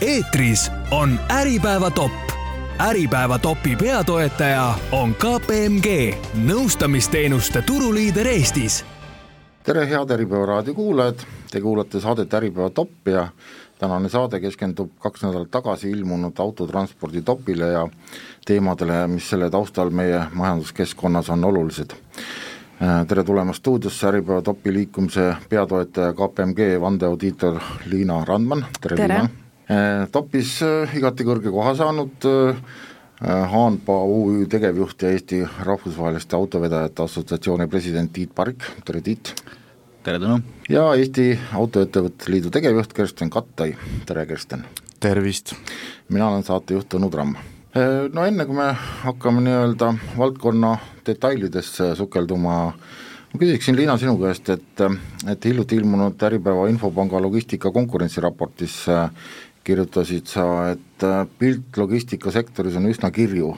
eetris on Äripäeva top. äripäeva topi peatoetaja on KPMG, nõustamisteenuste turuliider Eestis. tere, head Äripäeva raadio kuulajad, te kuulate saadet Äripäeva top ja tänane saade keskendub kaks nädalat tagasi ilmunud autotranspordi topile ja teemadele, mis selle taustal meie majanduskeskkonnas on olulised. tere tulemast stuudiosse, Äripäeva topi liikumise peatoetaja KPMG vandeaudiitor Liina Randman, tere, tere. Liina Eh, topis eh, igati kõrge koha saanud eh, Haanpaa UÜ tegevjuht ja Eesti Rahvusvaheliste Autovedajate Assotsiatsiooni president Tiit Parik, tere Tiit! tere Tõnu! ja Eesti Autoettevõtete Liidu tegevjuht Kersten Kattai, tere Kersten! tervist! mina olen saatejuht Tõnu Tramm. No enne, kui me hakkame nii-öelda valdkonna detailidesse sukelduma, ma küsiksin Liina sinu käest, et, et hiljuti ilmunud Äripäeva Infopanga logistika konkurentsiraportis kirjutasid sa, et äh, pilt logistikasektoris on üsna kirju.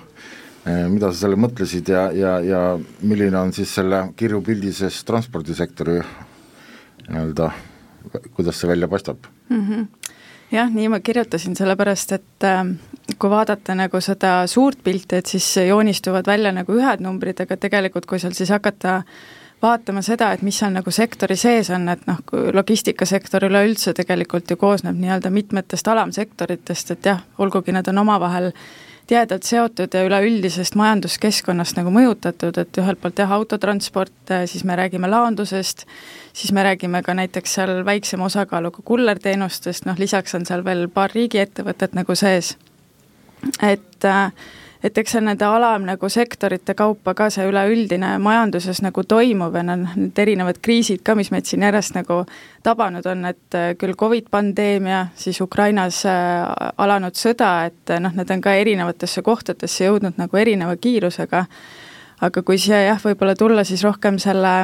Äh, mida sa selle mõtlesid ja, ja, ja milline on siis selle kirju pildi sees transpordisektori nii-öelda, kuidas see välja paistab mm? -hmm jah, nii ma kirjutasin, sellepärast et äh, kui vaadata nagu seda suurt pilti, et siis joonistuvad välja nagu ühed numbrid, aga tegelikult kui seal siis hakata äh, vaatama seda, et mis seal nagu sektori sees on, et noh, logistikasektor üleüldse tegelikult ju koosneb nii-öelda mitmetest alamsektoritest, et jah, olgugi nad on omavahel tihedalt seotud ja üleüldisest majanduskeskkonnast nagu mõjutatud, et ühelt poolt jah, autotransport, siis me räägime laondusest, siis me räägime ka näiteks seal väiksema osakaaluga kullerteenustest, noh lisaks on seal veel paar riigiettevõtet nagu sees. et äh, et eks see nende alam nagu sektorite kaupa ka see üleüldine majanduses nagu toimuv ja need erinevad kriisid ka, mis meid siin järjest nagu tabanud on, et äh, küll Covid pandeemia, siis Ukrainas äh, alanud sõda, et äh, noh, need on ka erinevatesse kohtadesse jõudnud nagu erineva kiirusega, aga kui siia jah, võib-olla tulla siis rohkem selle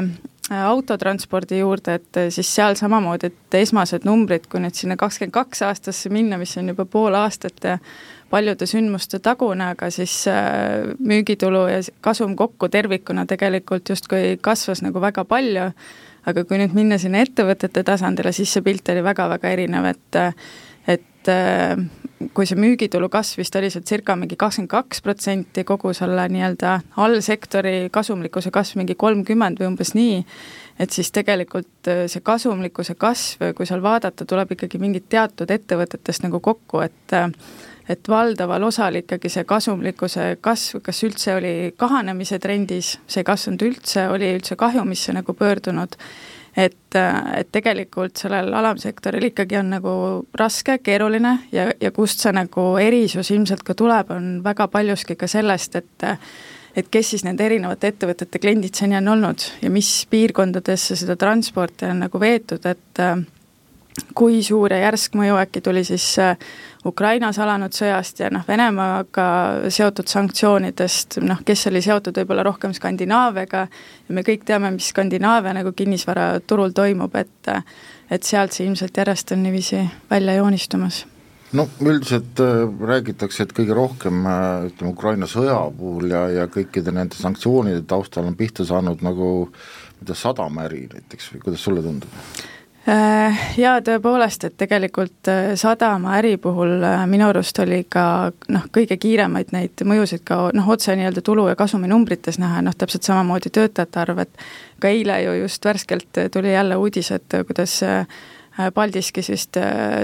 autotranspordi juurde, et siis seal samamoodi, et esmased numbrid, kui nüüd sinna kakskümmend kaks aastasse minna, mis on juba pool aastat ja paljude sündmuste tagune, aga siis äh, müügitulu ja kasum kokku tervikuna tegelikult justkui kasvas nagu väga palju, aga kui nüüd minna sinna ettevõtete tasandile, siis see pilt oli väga-väga erinev, et et äh, kui see müügitulu kasv vist oli seal circa mingi kakskümmend kaks protsenti, kogu selle nii-öelda allsektori kasumlikkuse kasv mingi kolmkümmend või umbes nii, et siis tegelikult äh, see kasumlikkuse kasv, kui seal vaadata, tuleb ikkagi mingit teatud ettevõtetest nagu kokku, et et valdaval osal ikkagi see kasumlikkuse kasv, kas üldse oli kahanemise trendis, see ei kasvanud üldse, oli üldse kahjumisse nagu pöördunud, et, et tegelikult sellel alamsektoril ikkagi on nagu raske, keeruline ja, ja kust see nagu erisus ilmselt ka tuleb, on väga paljuski ka sellest, et et kes siis nende erinevate ettevõtete kliendid seni on olnud ja mis piirkondadesse seda transporti on nagu veetud, et kui suur ja järsk mõju äkki tuli siis äh, Ukrainas alanud sõjast ja noh, Venemaaga seotud sanktsioonidest, noh, kes oli seotud võib-olla rohkem Skandinaaviaga ja me kõik teame, mis Skandinaavia nagu kinnisvaraturul toimub, et et sealt see ilmselt järjest on niiviisi välja joonistumas no üldiselt äh, räägitakse, et kõige rohkem äh, ütleme, Ukraina sõja puhul ja, ja kõikide nende sanktsioonide taustal on pihta saanud nagu tea, sadamaäri näiteks või kuidas sulle tundub? Äh, jaa, tõepoolest, et tegelikult äh, sadamaäri puhul äh, minu arust oli ka noh, kõige kiiremaid neid mõjusid ka noh, otse nii-öelda tulu- ja kasuminumbrites näha, noh täpselt samamoodi töötajate arv, et ka eile ju just värskelt tuli jälle uudis, et kuidas Paldiskis vist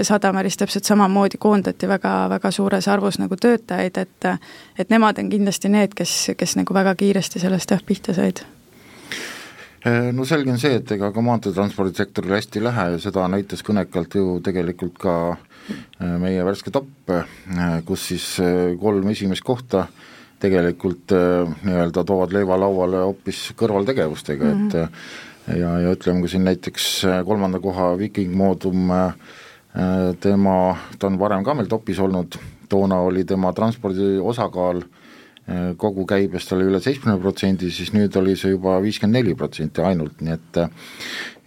sadamäris täpselt samamoodi koondati väga, väga suures arvus nagu töötajaid, et et nemad on kindlasti need, kes, kes nagu väga kiiresti sellest jah, pihta said no selge on see, et ega ka maanteetranspordisektoril hästi ei lähe ja seda näitas kõnekalt ju tegelikult ka eh, meie värske top, eh, kus siis kolm esimest kohta tegelikult nii-öelda toovad leiva lauale hoopis kõrvaltegevustega mm, -hmm. et ja, ja ütleme, kui siin näiteks kolmanda koha Viking Modum, tema, ta on varem ka meil topis olnud, toona oli tema transpordi osakaal äh, Äh, kogu käibest oli üle seitsmekümne protsendi, siis nüüd oli see juba viiskümmend neli protsenti ainult, nii et äh,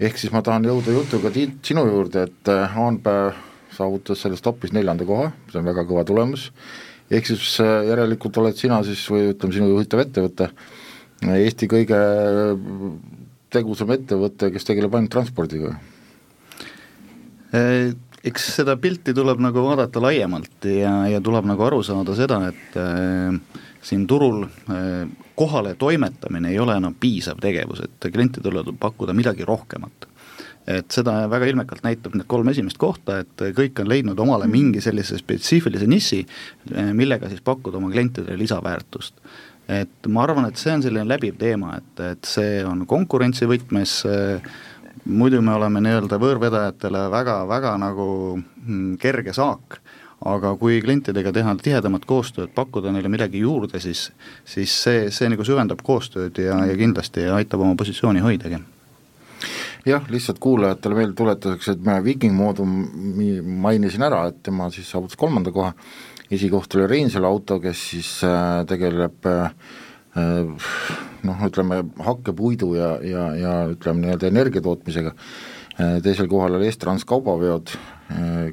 ehk siis ma tahan jõuda jutuga Tiit sinu juurde, et äh, Aanpää saavutas selles topis neljanda koha, see on väga kõva tulemus, ehk siis järelikult oled sina siis või ütleme, sinu juhitav ettevõte Eesti kõige tegusam ettevõte, kes tegeleb ainult transpordiga? eks seda pilti tuleb nagu vaadata laiemalt ja, ja tuleb nagu aru saada seda, et äh, siin turul äh, kohale toimetamine ei ole enam piisav tegevus, et klientidele tuleb pakkuda midagi rohkemat. et seda väga ilmekalt näitab need kolm esimest kohta, et kõik on leidnud omale mingi sellise spetsiifilise nissi, äh, millega siis pakkuda oma klientidele lisaväärtust. Et ma arvan, et see on selline läbiv teema, et, et see on konkurentsivõtmes äh, muidu me oleme nii-öelda võõrvedajatele väga-väga nagu mm, kerge saak, aga kui klientidega teha tihedamat koostööd, pakkuda neile midagi juurde, siis siis see, see nagu süvendab koostööd ja, ja kindlasti aitab oma positsiooni hoidagi. Jah, lihtsalt kuulajatele meelde tuletuseks, et ma Viking Modumi mainisin ära, et tema siis saavutas kolmanda koha, esikoht oli Reinsalu auto, kes siis äh, tegeleb äh, noh, ütleme hakkepuidu ja, ja, ja ütleme nii-öelda energia tootmisega, äh, teisel kohal oli Estrans Kaubaveod,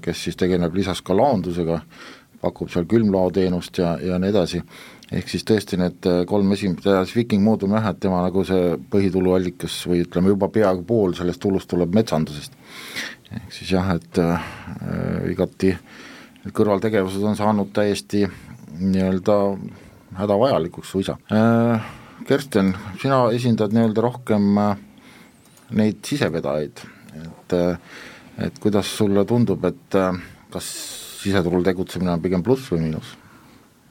kes siis tegeleb lisaks ka laondusega, pakub seal külmlaoteenust ja, ja nii edasi, ehk siis tõesti need kolm esimest, ja siis Viking Moodum jah, et tema nagu see põhituluallikas või ütleme, juba peaaegu pool sellest tulust tuleb metsandusest. ehk siis jah, et äh, igati kõrvaltegevused on saanud täiesti nii-öelda hädavajalikuks suisa. Äh, Kersten, sina esindad nii-öelda rohkem äh, neid sisevedajaid, et äh, et kuidas sulle tundub, et kas siseturul tegutsemine on pigem pluss või miinus?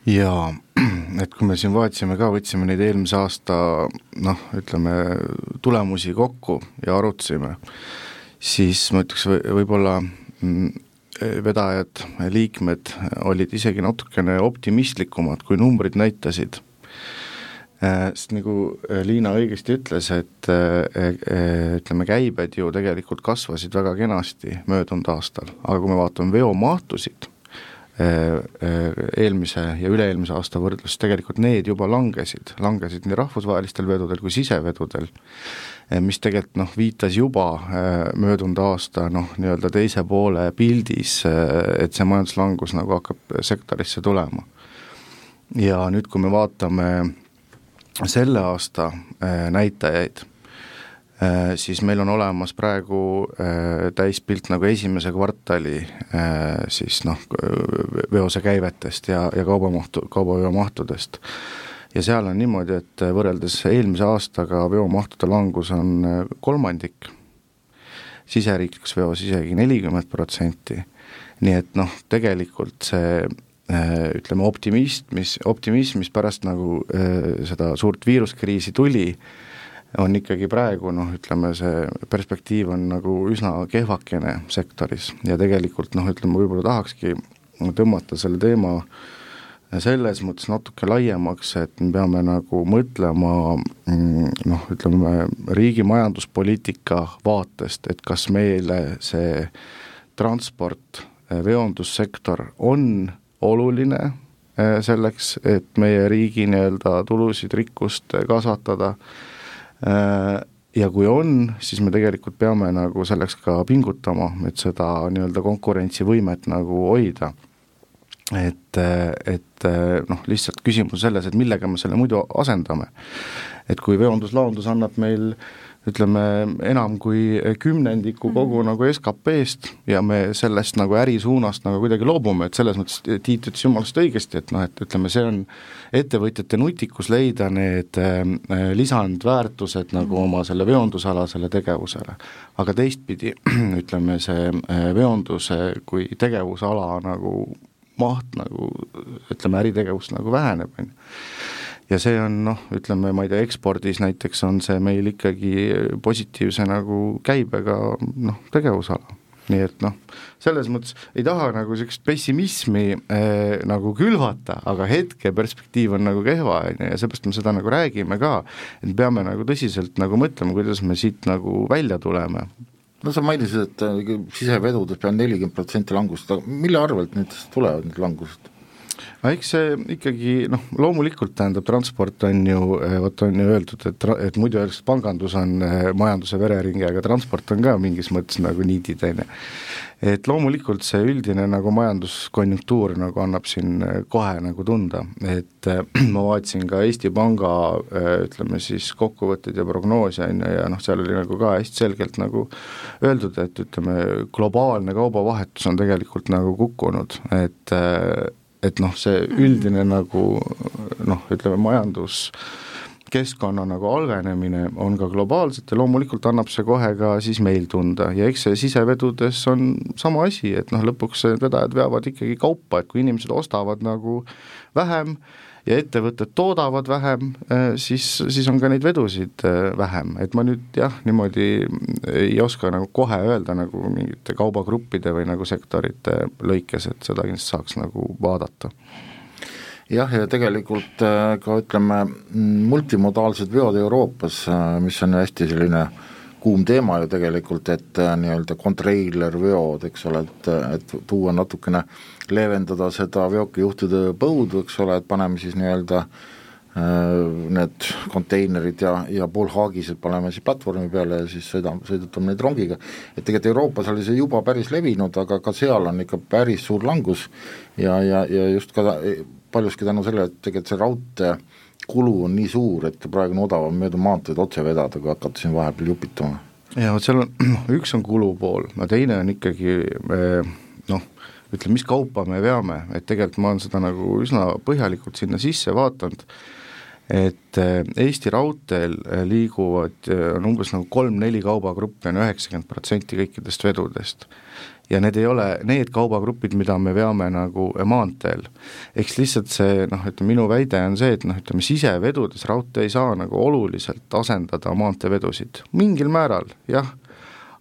jaa, et kui me siin vaatasime ka, võtsime neid eelmise aasta noh, ütleme tulemusi kokku ja arutasime, siis ma ütleks või, võib-olla mm, vedajad, liikmed olid isegi natukene optimistlikumad, kui numbrid näitasid. Äh, sest nagu äh, Liina õigesti ütles, et äh, ütleme, käibed ju tegelikult kasvasid väga kenasti möödunud aastal, aga kui me vaatame veomahtusid, eelmise ja üle-eelmise aasta võrdluses, tegelikult need juba langesid, langesid nii rahvusvahelistel vedudel kui sisevedudel mis tegelikult noh, viitas juba möödunud aasta noh, nii-öelda teise poole pildis, et see majanduslangus nagu hakkab sektorisse tulema. ja nüüd, kui me vaatame selle aasta näitajaid, siis meil on olemas praegu täispilt nagu esimese kvartali siis noh, veosekäivetest ja, ja kaubamahtu, kaubaveomahtudest. Ja seal on niimoodi, et võrreldes eelmise aastaga veomahtude langus on äh, kolmandik, siseriiklikus veos isegi nelikümmend protsenti, nii et noh, tegelikult see äh, ütleme, optimist, mis, optimism, mis pärast nagu äh, seda suurt viiruskriisi tuli, on ikkagi praegu noh, ütleme see perspektiiv on nagu üsna kehvakene sektoris. Ja tegelikult noh, ütleme võib-olla tahakski tõmmata selle teema äh, selles mõttes natuke laiemaks, et me peame nagu mõtlema mm, noh, ütleme riigi majanduspoliitika vaatest, et kas meile see transport, veondussektor on oluline eh, selleks, et meie riigi nii-öelda tulusid, rikkust kasvatada, eh, ja kui on, siis me tegelikult peame nagu selleks ka pingutama, et seda nii-öelda konkurentsivõimet nagu hoida et, et noh, lihtsalt küsimus selles, et millega me selle muidu asendame. et kui veonduslaundus annab meil ütleme, enam kui kümnendiku mhm. kogu mm -hmm. nagu SKP-st ja me sellest nagu ärisuunast nagu kuidagi loobume, et selles mõttes Tiit ütles jumalast õigesti, et noh, et ütleme, see on ettevõtjate nutikus leida need äh, lisandväärtused nagu mhm. oma selle veondusalasele tegevusele. aga teistpidi, ütleme, see äh, veonduse kui tegevusala nagu maht nagu ütleme, äritegevus nagu väheneb, on ju. Ja see on noh, ütleme, ma ei tea, ekspordis näiteks on see meil ikkagi positiivse nagu käibega noh, tegevusala. Nii et noh, selles mõttes ei taha nagu niisugust pessimismi äh, nagu külvata, aga hetke perspektiiv on nagu kehva, on ju, ja seepärast me seda nagu räägime ka, et peame nagu tõsiselt nagu mõtlema, kuidas me siit nagu välja tuleme. No sa mainisid, et äh, sisevedudes peab nelikümmend protsenti langust, aga mille arvelt nüüd tulevad need langused? Aga eks see ikkagi noh, loomulikult tähendab, transport on ju, vot on ju öeldud, et, et muidu öeldakse, et pangandus on eh, majanduse vereringe, aga transport on ka mingis mõttes nagu niidid, on ju. et loomulikult see üldine nagu majanduskonjunktuur nagu annab siin eh, kohe nagu tunda, et ma vaatasin ka Eesti Panga ütleme siis kokkuvõtteid ja prognoose, on ju, ja noh, seal oli nagu ka hästi selgelt nagu öeldud, et ütleme, globaalne kaubavahetus on tegelikult nagu kukkunud, et et noh, see üldine nagu noh, ütleme majanduskeskkonna nagu halvenemine on ka globaalselt ja loomulikult annab see kohe ka siis meil tunda. Ja eks see sisevedudes on sama asi, et noh, lõpuks vedajad veavad ikkagi kaupa, et kui inimesed ostavad nagu vähem, ja ettevõtted toodavad vähem, äh, siis, siis on ka neid vedusid äh, vähem, et ma nüüd jah, niimoodi ei oska nagu kohe öelda nagu mingite kaubagruppide või nagu sektorite lõikes, et seda kindlasti saaks nagu vaadata. Jah, ja tegelikult äh, ka ütleme, multimodaalsed veod Euroopas, mis on hästi selline kuum teema ju tegelikult, et nii-öelda kontreilerveod, eks ole, et, et tuua natukene äh, leevendada seda veokijuhtide põudu, eks ole, et paneme siis nii-öelda äh, need konteinerid ja, ja poolhaagised paneme siis platvormi peale ja siis sõidame, sõidutame neid rongiga. et tegelikult Euroopas oli see juba päris levinud, aga ka seal on ikka päris suur langus ja, ja, ja just ka paljuski tänu sellele, et tegelikult see raudtee kulu on nii suur, et praegu on odavam mööda maanteed otse vedada, kui hakata siin vahepeal jupitama. ja vot seal on, üks on kulupool, no teine on ikkagi äh, ütleme, mis kaupa me veame, et tegelikult ma olen seda nagu üsna põhjalikult sinna sisse vaadanud, et eh, Eesti Raudteel eh, liiguvad, eh, on umbes nagu kolm-neli kaubagruppi on üheksakümmend protsenti kõikidest vedudest. ja need ei ole need kaubagrupid, mida me veame nagu maanteel. eks lihtsalt see noh, ütleme minu väide on see, et noh, ütleme sisevedudes raudtee ei saa nagu oluliselt asendada maanteevedusid, mingil määral jah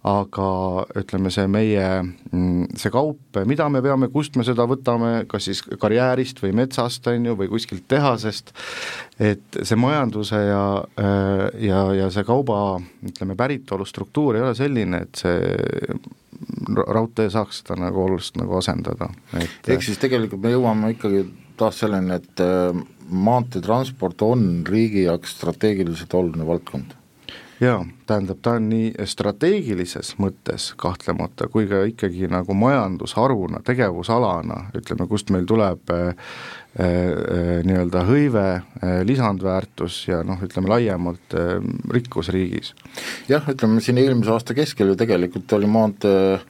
aga ütleme, see meie, mm, see kaup, mida me veame, kust me seda võtame, kas siis karjäärist või metsast, on ju, või kuskilt tehasest, et see majanduse ja, äh, ja, ja see kauba, ütleme, päritolu struktuur ei ole selline, et see raudtee saaks seda nagu oluliselt nagu asendada, et ehk siis tegelikult me jõuame ikkagi taas selleni, et äh, maanteetransport on riigi jaoks strateegiliselt oluline valdkond jaa, tähendab, ta on nii strateegilises mõttes kahtlemata, kui ka ikkagi nagu majandusharuna, tegevusalana, ütleme, kust meil tuleb äh, äh, nii-öelda hõive äh,, lisandväärtus ja noh, ütleme laiemalt äh, rikkus riigis. jah, ütleme siin eelmise aasta keskel ju tegelikult oli maantee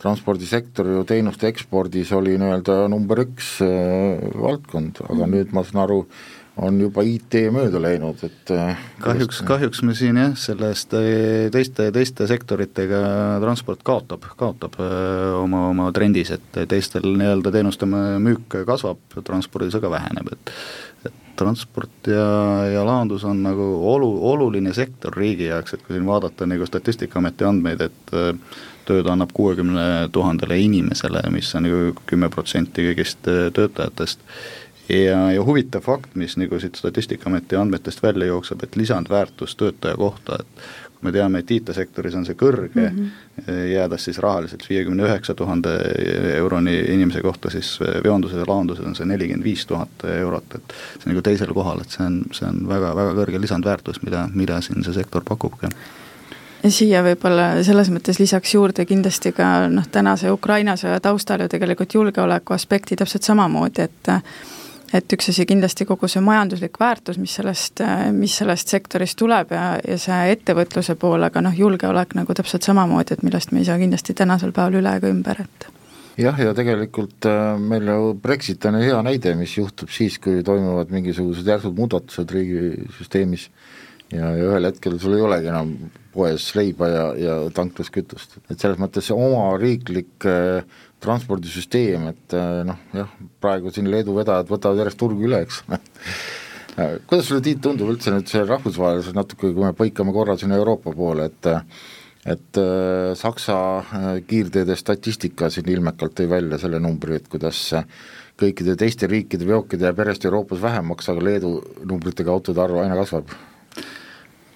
transpordisektor ju teenuste ekspordis oli nii-öelda number üks äh, valdkond, aga mm. nüüd ma saan aru, on juba IT mööda läinud, et äh, kahjuks, kahjuks me siin jah, sellest äh, teiste, teiste sektoritega transport kaotab, kaotab äh, oma, oma trendis, et teistel nii-öelda teenuste müük kasvab, transpordis aga väheneb, et et transport ja, ja laandus on nagu olu, oluline sektor riigi jaoks, et kui siin vaadata nagu Statistikaameti andmeid, et tööd annab kuuekümne tuhandele inimesele, mis on ju kümme protsenti kõigist töötajatest ja, ja huvitav fakt, mis nagu siit Statistikaameti andmetest välja jookseb, et lisandväärtus töötaja kohta, et kui me teame, et IT-sektoris on see kõrge mm, -hmm. jäädes siis rahaliselt viiekümne üheksa tuhande euroni inimese kohta, siis veonduses ja laonduses on see nelikümmend viis tuhat eurot, et see on nagu teisel kohal, et see on, see on väga, väga kõrge lisandväärtus, mida, mida siin see sektor pakubki ja siia võib-olla selles mõttes lisaks juurde kindlasti ka noh, tänase Ukraina sõja taustal ju tegelikult julgeoleku aspekti täpselt samamoodi, et et üks asi kindlasti kogu see majanduslik väärtus, mis sellest, mis sellest sektorist tuleb ja, ja see ettevõtluse pool, aga noh, julgeolek nagu täpselt samamoodi, et millest me ei saa kindlasti tänasel päeval üle ega ümber, et jah, ja tegelikult äh, meil ju Brexit on hea näide, mis juhtub siis, kui toimuvad mingisugused järsud muudatused riigisüsteemis ja, ja ühel hetkel sul ei olegi enam poes leiba ja, ja tanklas kütust, et selles mõttes oma riiklik äh, transpordisüsteem, et äh, noh, jah, praegu siin Leedu vedajad võtavad järjest turgu üle, eks. Äh, kuidas sulle, Tiit, tundub üldse nüüd see rahvusvaheliselt natuke, kui me põikame korra sinna Euroopa poole, et et äh, Saksa kiirteede statistika siin ilmekalt tõi välja selle numbri, et kuidas kõikide teiste riikide veokid jääb järjest Euroopas vähemaks, aga Leedu numbritega autode arv aina kasvab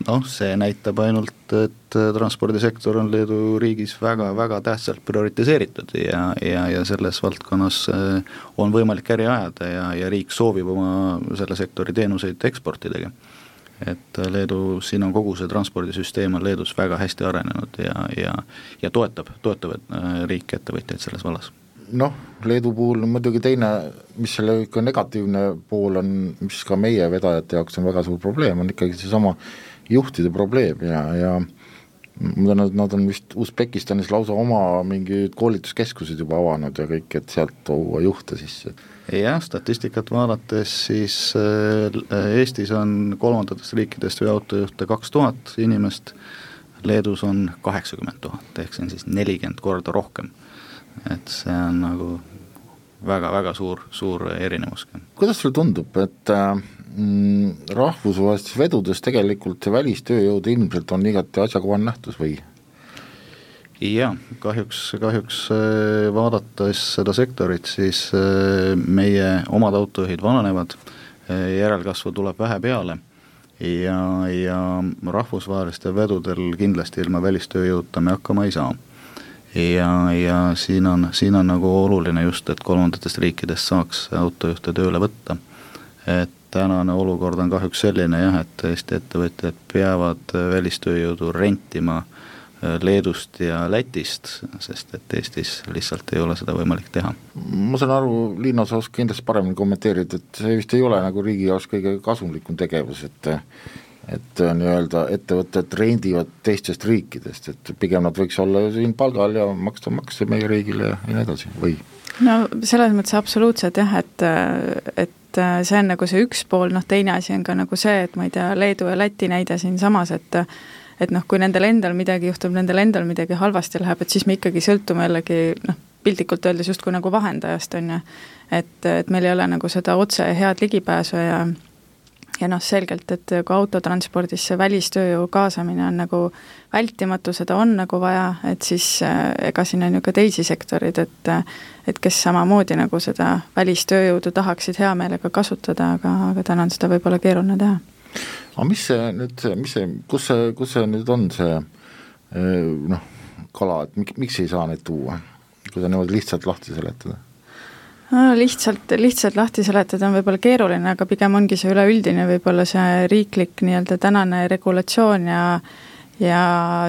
noh, see näitab ainult, et transpordisektor on Leedu riigis väga-väga tähtsalt prioritiseeritud ja, ja, ja selles valdkonnas äh, on võimalik äri ajada ja, ja riik soovib oma selle sektori teenuseid eksportidagi. et Leedu, siin on kogu see transpordisüsteem on Leedus väga hästi arenenud ja, ja, ja toetab, toetab äh, riik ettevõtjaid selles vallas noh, Leedu puhul on muidugi teine, mis selle ikka negatiivne pool on, mis ka meie vedajate jaoks on väga suur probleem, on ikkagi seesama juhtide probleem ja, ja ma tean, et nad on vist Usbekistanis lausa oma mingid koolituskeskused juba avanud ja kõik, et sealt tuua juhte sisse. jah, statistikat vaadates siis äh, Eestis on kolmandatest riikidest veoautojuhte kaks tuhat inimest, Leedus on kaheksakümmend tuhat, ehk see on siis nelikümmend korda rohkem et see on nagu väga-väga suur, suur erinevus. kuidas sulle tundub, et äh, mm, rahvusvahelistes vedudes tegelikult see välistööjõud ilmselt on igati asjakohane nähtus või? jaa, kahjuks, kahjuks äh, vaadates seda sektorit, siis äh, meie omad autojuhid vananevad, järelkasvu tuleb vähe peale ja, ja rahvusvahelistel vedudel kindlasti ilma välistööjõuta me hakkama ei saa ja, ja siin on, siin on nagu oluline just, et kolmandatest riikidest saaks autojuhte tööle võtta. et tänane olukord on kahjuks selline jah, et Eesti ettevõtjad peavad välistööjõudu rentima äh, Leedust ja Lätist, sest et Eestis lihtsalt ei ole seda võimalik teha. ma saan aru, Liina, sa oskad kindlasti paremini kommenteerida, et see vist ei ole nagu riigi jaoks kõige kasumlikum tegevus, et et äh, nii-öelda ettevõtted rendivad teistest riikidest, et pigem nad võiks olla siin palgal ja maksta makse meie riigile ja nii edasi, või? no selles mõttes absoluutselt jah, et, et äh, see on nagu see üks pool, noh teine asi on ka nagu see, et ma ei tea, Leedu ja Läti näide siinsamas, et et noh, kui nendel endal midagi juhtub, nendel endal midagi halvasti läheb, et siis me ikkagi sõltume jällegi noh, piltlikult öeldes justkui nagu vahendajast, on ju. et, et meil ei ole nagu seda otse head ligipääsu ja ja noh, selgelt, et kui autotranspordis see välistööjõu kaasamine on nagu vältimatu, seda on nagu vaja, et siis äh, ega siin on ju ka teisi sektoreid, et et kes samamoodi nagu seda välistööjõudu tahaksid hea meelega kasutada, aga, aga täna on seda võib-olla keeruline teha. aga mis see nüüd, mis see, kus see, kus see nüüd on, see äh, noh, kala, et miks, miks ei saa neid tuua, kui ta niimoodi lihtsalt lahti seletada? No lihtsalt, lihtsalt lahti seletada on võib-olla keeruline, aga pigem ongi see üleüldine võib-olla see riiklik nii-öelda tänane regulatsioon ja ja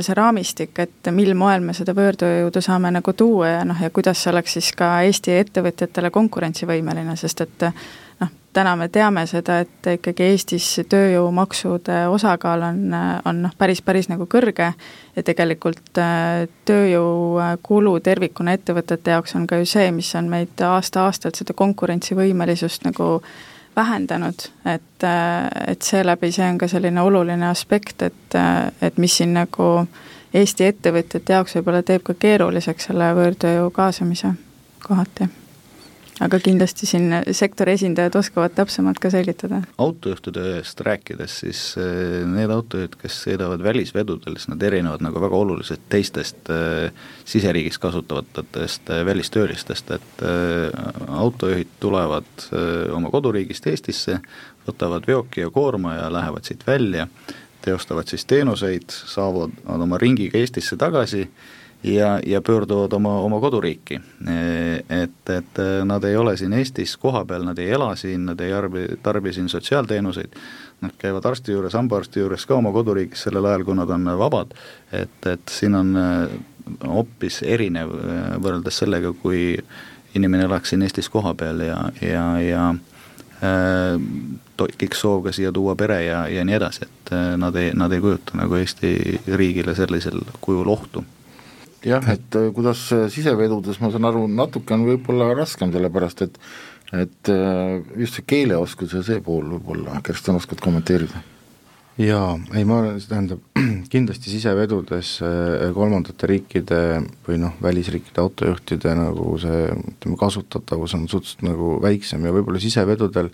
see raamistik, et mil moel me seda võõrtööjõudu saame nagu tuua ja noh, ja kuidas see oleks siis ka Eesti ettevõtjatele konkurentsivõimeline, sest et täna me teame seda, et ikkagi Eestis tööjõumaksude osakaal on, on noh, päris, päris nagu kõrge ja tegelikult äh, tööjõukulu tervikuna ettevõtete jaoks on ka ju see, mis on meid aasta-aastalt seda konkurentsivõimelisust nagu vähendanud, et, äh, et seeläbi see on ka selline oluline aspekt, et, äh, et mis siin nagu Eesti ettevõtjate jaoks võib-olla teeb ka keeruliseks selle võõrtööjõu kaasamise kohati aga kindlasti siin sektori esindajad oskavad täpsemalt ka selgitada. autojuhtide eest rääkides, siis eh, need autojuhid, kes sõidavad välisvedudel, siis nad erinevad nagu väga oluliselt teistest äh, siseriigis kasutavatest äh, välistöölistest, et autojuhid tulevad oma koduriigist Eestisse, võtavad veoki ja koorma ja lähevad siit välja, teostavad siis teenuseid, saavad oma ringiga Eestisse tagasi ja, ja pöörduvad oma, oma koduriiki. Et, et nad ei ole siin Eestis kohapeal, nad ei ela siin, nad ei tarbi, tarbi siin sotsiaalteenuseid, nad käivad arsti juures, hambaarsti juures ka oma koduriigis sellel ajal, kui nad on vabad, et, et siin on hoopis erinev võrreldes sellega, kui inimene elaks siin Eestis kohapeal ja, ja, ja tekiks soov ka siia tuua pere ja, ja nii edasi, et nad ei, nad ei kujuta nagu Eesti riigile sellisel kujul ohtu jah, et äh, kuidas äh, sisevedudes, ma saan aru, natuke on võib-olla raskem, sellepärast et et äh, just see keeleoskus ja see pool võib-olla, Kersten, oskad kommenteerida? jaa, ei ma, see tähendab, kindlasti sisevedudes kolmandate riikide või noh, välisriikide autojuhtide nagu see ütleme, kasutatavus on suhteliselt nagu väiksem ja võib-olla sisevedudel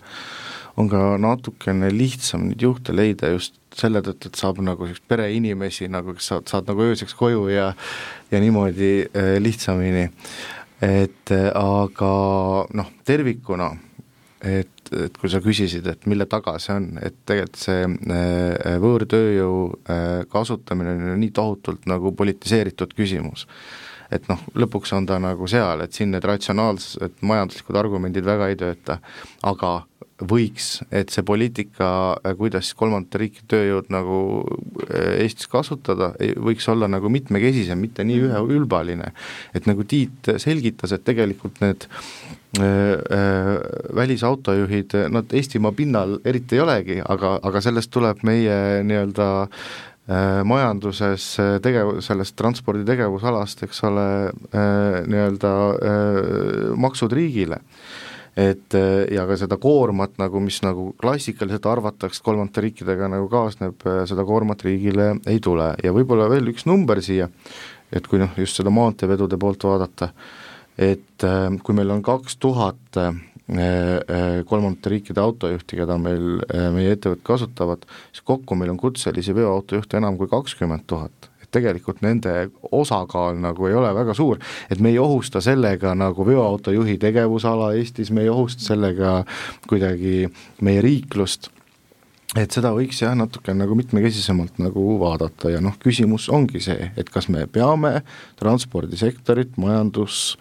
on ka natukene lihtsam neid juhte leida just selle tõttu, et saab nagu sellist pereinimesi nagu, kes saad, saad nagu ööseks koju ja ja niimoodi äh, lihtsamini. et äh, aga noh, tervikuna et, et kui sa küsisid, et mille taga see on, et tegelikult see äh, võõrtööjõu kasutamine on nii tohutult nagu politiseeritud küsimus et noh, lõpuks on ta nagu seal, et siin need ratsionaalsed majanduslikud argumendid väga ei tööta, aga võiks, et see poliitika, kuidas kolmandate riikide tööjõud nagu eh, Eestis kasutada, võiks olla nagu mitmekesisem, mitte nii üheülbaline. et nagu Tiit selgitas, et tegelikult need äh, äh, välisautojuhid, nad Eestimaa pinnal eriti ei olegi, aga, aga sellest tuleb meie nii-öelda äh, majanduses tegev-, sellest transpordi tegevusalast, eks ole, nii-öelda maksud riigile et äh, ja ka seda koormat nagu, mis nagu klassikaliselt arvatakse kolmandate riikidega nagu kaasneb, äh, seda koormat riigile ei tule. Ja võib-olla veel üks number siia, et kui noh, just seda maanteevedude poolt vaadata, et äh, kui meil on kaks tuhat kolmandate riikide autojuhti, keda meil, meie ettevõtted kasutavad, siis kokku meil on kutselisi veoautojuhte enam kui kakskümmend tuhat tegelikult nende osakaal nagu ei ole väga suur, et me ei ohusta sellega nagu veoautojuhi tegevusala Eestis, me ei ohusta sellega kuidagi meie riiklust. Et seda võiks jah, natuke nagu mitmekesisemalt nagu vaadata ja noh, küsimus ongi see, et kas me peame transpordisektorit majandus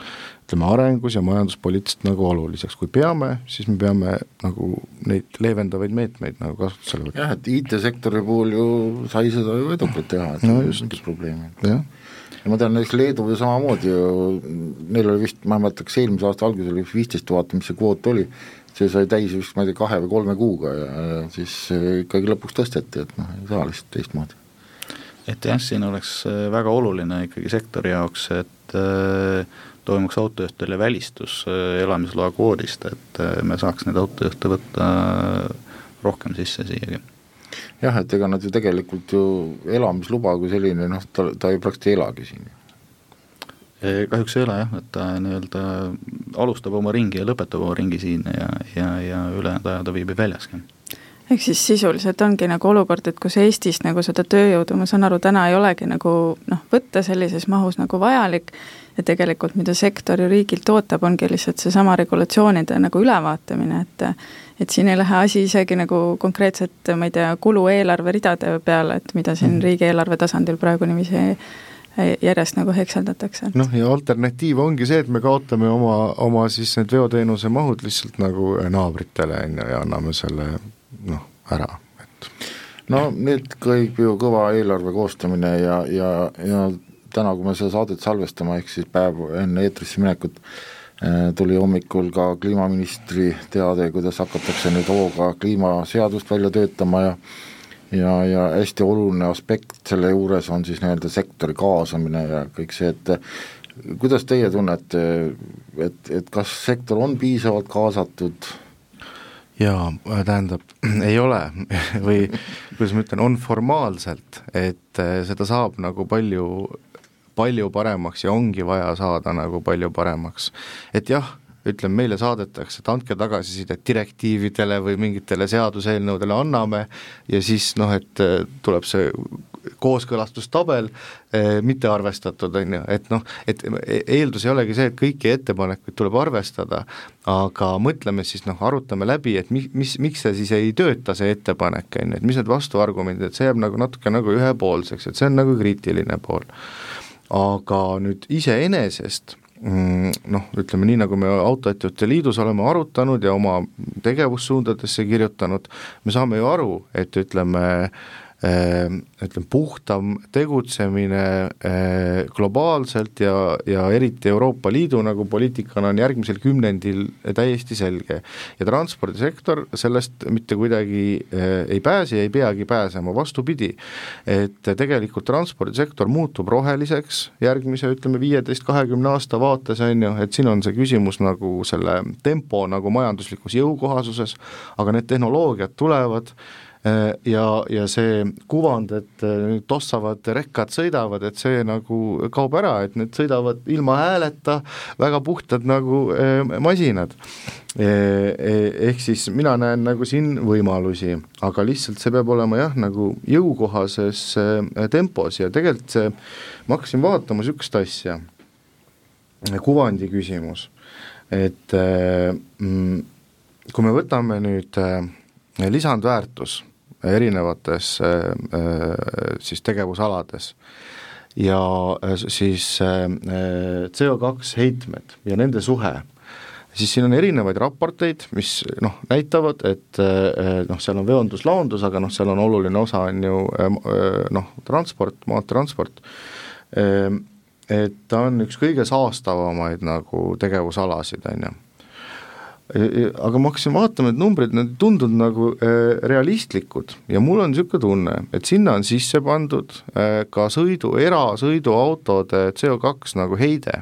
ütleme, arengus ja majanduspoliitiliselt nagu oluliseks, kui peame, siis me peame nagu neid leevendavaid meetmeid nagu kasutusele võtma. jah, et IT-sektori puhul ju sai seda ju edukalt teha, et no just. mingit probleemi. jah ja ma tean, näiteks Leedu ju samamoodi ju, neil oli vist, ma ei mäleta, kas eelmise aasta alguses oli viisteist tuhat, mis see kvoot oli, see sai täis vist ma ei tea, kahe või kolme kuuga ja siis ikkagi lõpuks tõsteti, et noh, ei saa lihtsalt teistmoodi. et jah, siin oleks väga oluline ikkagi sektori jaoks, et äh, toimuks autojuhtidele välistus äh, elamisloa kvoodist, et äh, me saaks neid autojuhte võtta äh, rohkem sisse siiagi. jah, et ega nad ju tegelikult ju elamisluba kui selline noh, ta, ta ju praktiliselt ei elagi siin. kahjuks ei ole jah, et ta nii-öelda alustab oma ringi ja lõpetab oma ringi siin ja, ja, ja ülejäänud aja ta viibib väljaski ehk siis sisuliselt ongi nagu olukord, et kus Eestis nagu seda tööjõudu, ma saan aru, täna ei olegi nagu noh, võtta sellises mahus nagu vajalik ja tegelikult mida sektor ju riigilt ootab, ongi lihtsalt seesama regulatsioonide nagu ülevaatamine, et et siin ei lähe asi isegi nagu konkreetselt, ma ei tea, kulueelarve ridade peale, et mida siin mm. riigieelarve tasandil praegu niiviisi järjest nagu hekseldatakse. noh, ja alternatiiv ongi see, et me kaotame oma, oma siis need veoteenuse mahud lihtsalt nagu naabritele, on ju, ja anname selle noh, ära, et. No nüüd käib ju kõva eelarve koostamine ja, ja, ja täna, kui me seda saadet salvestame, ehk siis päev enne eetrisse minekut, eh, tuli hommikul ka kliimaministri teade, kuidas hakatakse nüüd hooga kliimaseadust välja töötama ja ja, ja hästi oluline aspekt selle juures on siis nii-öelda sektori kaasamine ja kõik see, et kuidas teie tunnete, et, et kas sektor on piisavalt kaasatud jaa, tähendab, ei ole või kuidas ma ütlen, on formaalselt, et eh, seda saab nagu palju, palju paremaks ja ongi vaja saada nagu palju paremaks. et jah, ütleme, meile saadetakse, et andke tagasisidet direktiividele või mingitele seaduseelnõudele anname ja siis noh, et eh, tuleb see kooskõlastustabel eh, mitte arvestatud, on ju, et noh, et eeldus ei olegi see, et kõiki ettepanekuid tuleb arvestada, aga mõtleme siis noh, arutame läbi, et mi-, mis, miks see siis ei tööta, see ettepanek, on ju, et mis need vastuargumendid, et see jääb nagu natuke nagu ühepoolseks, et see on nagu kriitiline pool. aga nüüd iseenesest mm, noh, ütleme nii, nagu me Autoettevõtete Liidus oleme arutanud ja oma tegevussuundadesse kirjutanud, me saame ju aru, et ütleme, Ehm, ütleme, puhtam tegutsemine eh, globaalselt ja, ja eriti Euroopa Liidu nagu poliitikana on järgmisel kümnendil täiesti selge. ja transpordisektor sellest mitte kuidagi eh, ei pääse ja ei peagi pääsema, vastupidi, et tegelikult transpordisektor muutub roheliseks järgmise, ütleme, viieteist, kahekümne aasta vaates, on ju, et siin on see küsimus nagu selle tempo nagu majanduslikus jõukohasuses, aga need tehnoloogiad tulevad, ja, ja see kuvand, et äh, tossavad rekkad sõidavad, et see nagu kaob ära, et need sõidavad ilma hääleta, väga puhtad nagu äh, masinad. Ehk siis mina näen nagu siin võimalusi, aga lihtsalt see peab olema jah, nagu jõukohases tempos ja tegelikult see, ma hakkasin vaatama niisugust asja, kuvandi küsimus, et mm, kui me võtame nüüd lisandväärtus erinevates siis tegevusalades. Ja siis CO2 heitmed ja nende suhe. Siis siin on erinevaid raporteid, mis noh, näitavad, et noh, seal on veondus-laondus, aga noh, seal on oluline osa, on ju eh, noh, transport, maanteetransport, et ta on üks kõige saastavamaid nagu tegevusalasid, on ju aga ma hakkasin vaatama, et numbrid, need ei tundunud nagu äh, realistlikud ja mul on niisugune tunne, et sinna on sisse pandud äh, ka sõidu, erasõiduautode CO2 nagu heide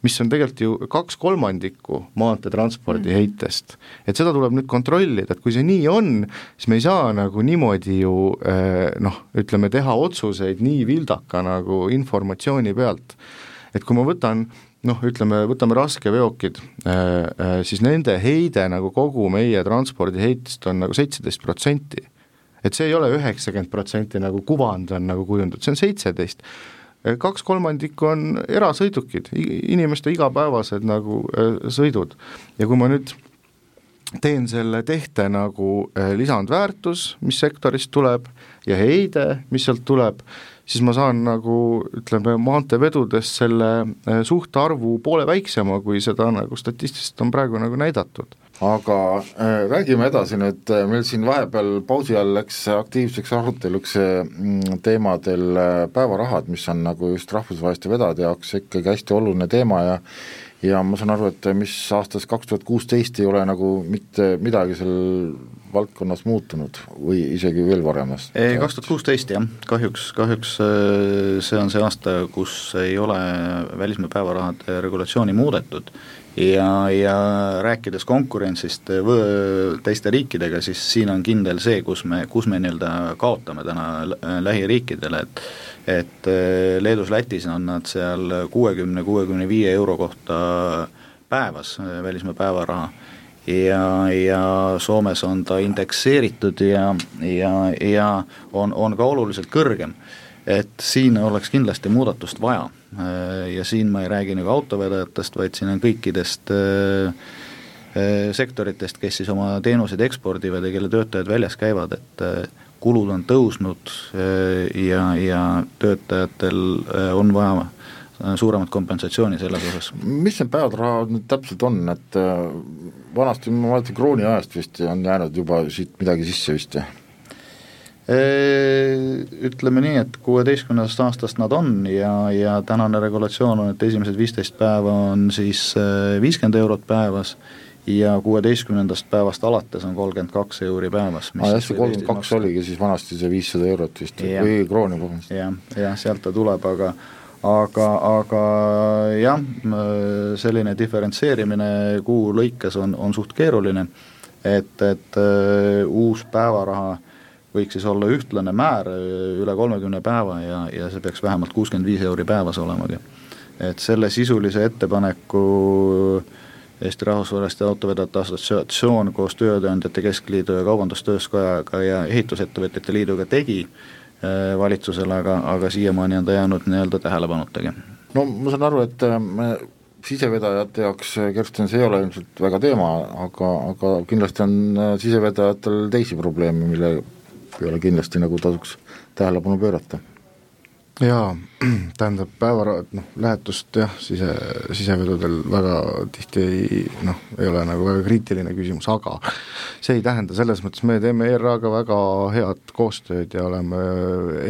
mis on tegelikult ju kaks kolmandikku maanteetranspordi mm. heitest. et seda tuleb nüüd kontrollida, et kui see nii on, siis me ei saa nagu niimoodi ju noh, ütleme teha otsuseid nii vildaka nagu informatsiooni pealt. et kui ma võtan noh, ütleme, võtame raskeveokid, eh, eh, siis nende heide nagu kogu meie transpordiheitest on nagu seitseteist protsenti. et see ei ole üheksakümmend protsenti nagu kuvand on nagu kujundatud, see on seitseteist Eh, kaks kolmandikku on erasõidukid, inimeste igapäevased nagu sõidud ja kui ma nüüd teen selle tehte nagu lisandväärtus, mis sektorist tuleb, ja heide, mis sealt tuleb, siis ma saan nagu ütleme, maanteevedudes selle suhtarvu poole väiksema, kui seda nagu statistiliselt on praegu nagu näidatud. Aga äh, räägime edasi nüüd, äh, meil siin vahepeal pausi all läks aktiivseks aruteluks äh, teemadel päevarahad, mis on nagu just rahvusvaheliste vedajate jaoks ikkagi hästi oluline teema ja ja ma saan aru, et mis aastast kaks tuhat kuusteist ei ole nagu mitte midagi seal valdkonnas muutunud või isegi veel varemast? ei, kaks tuhat kuusteist jah, kahjuks, kahjuks see on see aasta, kus ei ole välismaa päevarahade regulatsiooni muudetud. Ja, ja rääkides konkurentsist teiste riikidega, siis siin on kindel see, kus me, kus me nii-öelda kaotame täna lähiriikidele, et et äh, Leedus-Lätis on nad seal kuuekümne, kuuekümne viie euro kohta päevas, äh, välismaa päevaraha, ja, ja Soomes on ta indekseeritud ja, ja, ja on, on ka oluliselt kõrgem. et siin oleks kindlasti muudatust vaja Äh, ja siin ma ei räägi nagu autovedajatest, vaid siin on kõikidest äh, äh, sektoritest, kes siis oma teenuseid ekspordivad ja kelle töötajad väljas käivad, et kulud on tõusnud ja, ja töötajatel on vaja suuremat kompensatsiooni selles osas. mis need päevarahad nüüd täpselt on, et vanasti ma mäletan krooni ajast vist on jäänud juba siit midagi sisse vist jah? Ütleme nii, et kuueteistkümnendast aastast nad on ja, ja tänane regulatsioon on, et esimesed viisteist päeva on siis viiskümmend eurot päevas ja kuueteistkümnendast päevast alates on kolmkümmend kaks euri päevas. aa jah, see kolmkümmend kaks oligi siis vanasti see viissada eurot vist ja, või krooni, vabandust. jah, jah, sealt ta tuleb, aga aga, aga jah, selline diferentseerimine kuu lõikes on, on suht keeruline, et, et uh, uus päevaraha võiks siis olla ühtlane määr äh, üle kolmekümne päeva ja, ja see peaks vähemalt kuuskümmend viis euri päevas olemagi. et selle sisulise ettepaneku Eesti Rahvusvaheliste Autovedajate Assotsiatsioon koos Tööandjate Keskliidu ja Kaubandus-Tööstuskojaga ja Ehitusettevõtjate Liiduga tegi äh, valitsusele, aga, aga siiamaani on ta jäänud nii-öelda tähelepanutagi. no ma saan aru, et äh, sisevedajate jaoks, Kersten, see ei ole ilmselt väga teema, aga, aga kindlasti on sisevedajatel teisi probleeme, mille peale kindlasti nagu tasuks tähelepanu pöörata. Jaa, tähendab päevara-, noh, lähetust jah, sise, sisevedudel väga tihti ei noh, ei ole nagu väga kriitiline küsimus, aga see ei tähenda, selles mõttes me teeme ERA-ga väga head koostööd ja oleme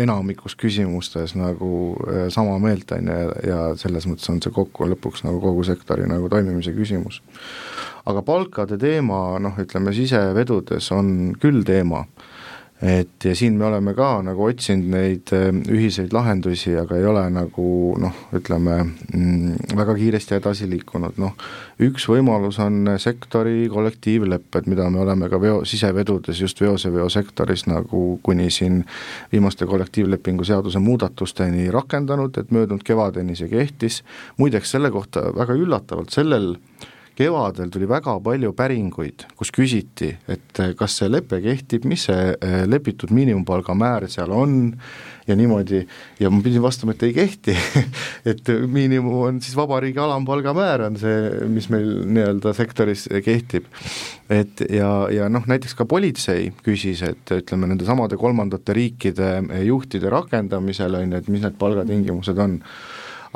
enamikus küsimustes nagu eh, sama meelt, on ju, ja selles mõttes on see kokku lõpuks nagu kogu sektori nagu toimimise küsimus. aga palkade teema, noh, ütleme sisevedudes on küll teema et ja siin me oleme ka nagu otsinud neid äh, ühiseid lahendusi, aga ei ole nagu noh, ütleme mm, väga kiiresti edasi liikunud, noh üks võimalus on sektori kollektiivlepped, mida me oleme ka veo, sisevedudes just veoseveosektoris nagu kuni siin viimaste kollektiivlepingu seaduse muudatusteni rakendanud, et möödunud kevadeni see kehtis, muideks selle kohta väga üllatavalt sellel kevadel tuli väga palju päringuid, kus küsiti, et kas see lepe kehtib, mis see lepitud miinimumpalga määr seal on ja niimoodi, ja ma pidin vastama, et ei kehti. Et miinimum on siis vabariigi alampalga määr on see, mis meil nii-öelda sektoris kehtib. et ja, ja noh, näiteks ka politsei küsis, et ütleme, nendesamade kolmandate riikide juhtide rakendamisel on ju, et mis need palgatingimused on